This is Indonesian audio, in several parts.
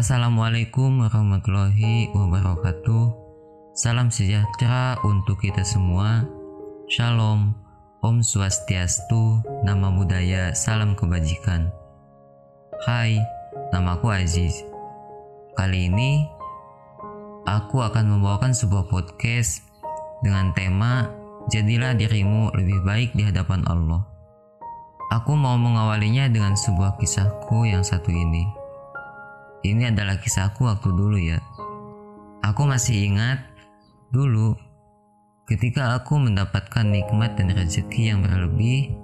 Assalamualaikum warahmatullahi wabarakatuh. Salam sejahtera untuk kita semua. Shalom, Om Swastiastu, nama budaya, salam kebajikan. Hai, namaku Aziz. Kali ini aku akan membawakan sebuah podcast dengan tema Jadilah dirimu lebih baik di hadapan Allah. Aku mau mengawalinya dengan sebuah kisahku yang satu ini. Ini adalah kisahku waktu dulu ya. Aku masih ingat dulu ketika aku mendapatkan nikmat dan rezeki yang berlebih,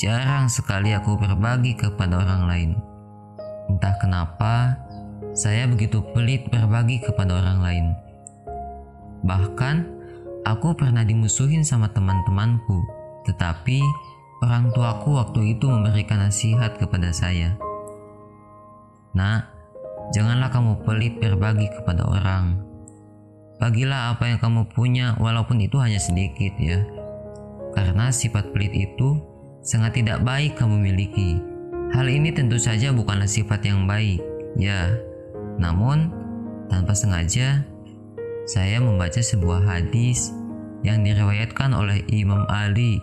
jarang sekali aku berbagi kepada orang lain. Entah kenapa, saya begitu pelit berbagi kepada orang lain. Bahkan, aku pernah dimusuhin sama teman-temanku, tetapi Orang tuaku waktu itu memberikan nasihat kepada saya. Nak, janganlah kamu pelit berbagi kepada orang. Bagilah apa yang kamu punya walaupun itu hanya sedikit ya. Karena sifat pelit itu sangat tidak baik kamu miliki. Hal ini tentu saja bukanlah sifat yang baik, ya. Namun, tanpa sengaja, saya membaca sebuah hadis yang diriwayatkan oleh Imam Ali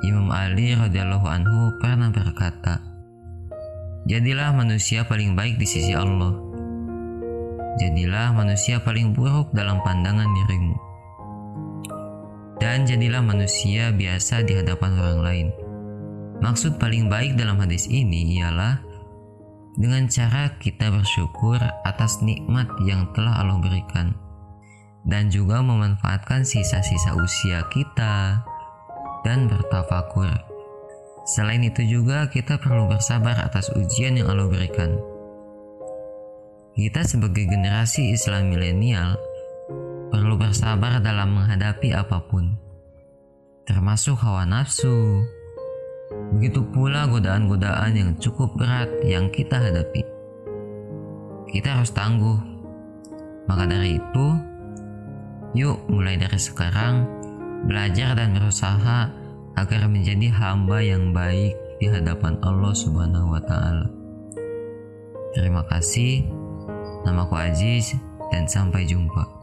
Imam Ali radhiyallahu anhu pernah berkata, "Jadilah manusia paling baik di sisi Allah. Jadilah manusia paling buruk dalam pandangan dirimu. Dan jadilah manusia biasa di hadapan orang lain." Maksud paling baik dalam hadis ini ialah dengan cara kita bersyukur atas nikmat yang telah Allah berikan dan juga memanfaatkan sisa-sisa usia kita, dan bertafakur. Selain itu juga kita perlu bersabar atas ujian yang Allah berikan. Kita sebagai generasi Islam milenial perlu bersabar dalam menghadapi apa pun, termasuk hawa nafsu. Begitu pula godaan-godaan yang cukup berat yang kita hadapi. Kita harus tangguh. Maka dari itu, yuk mulai dari sekarang belajar dan berusaha agar menjadi hamba yang baik di hadapan Allah Subhanahu wa taala. Terima kasih. Namaku Aziz dan sampai jumpa.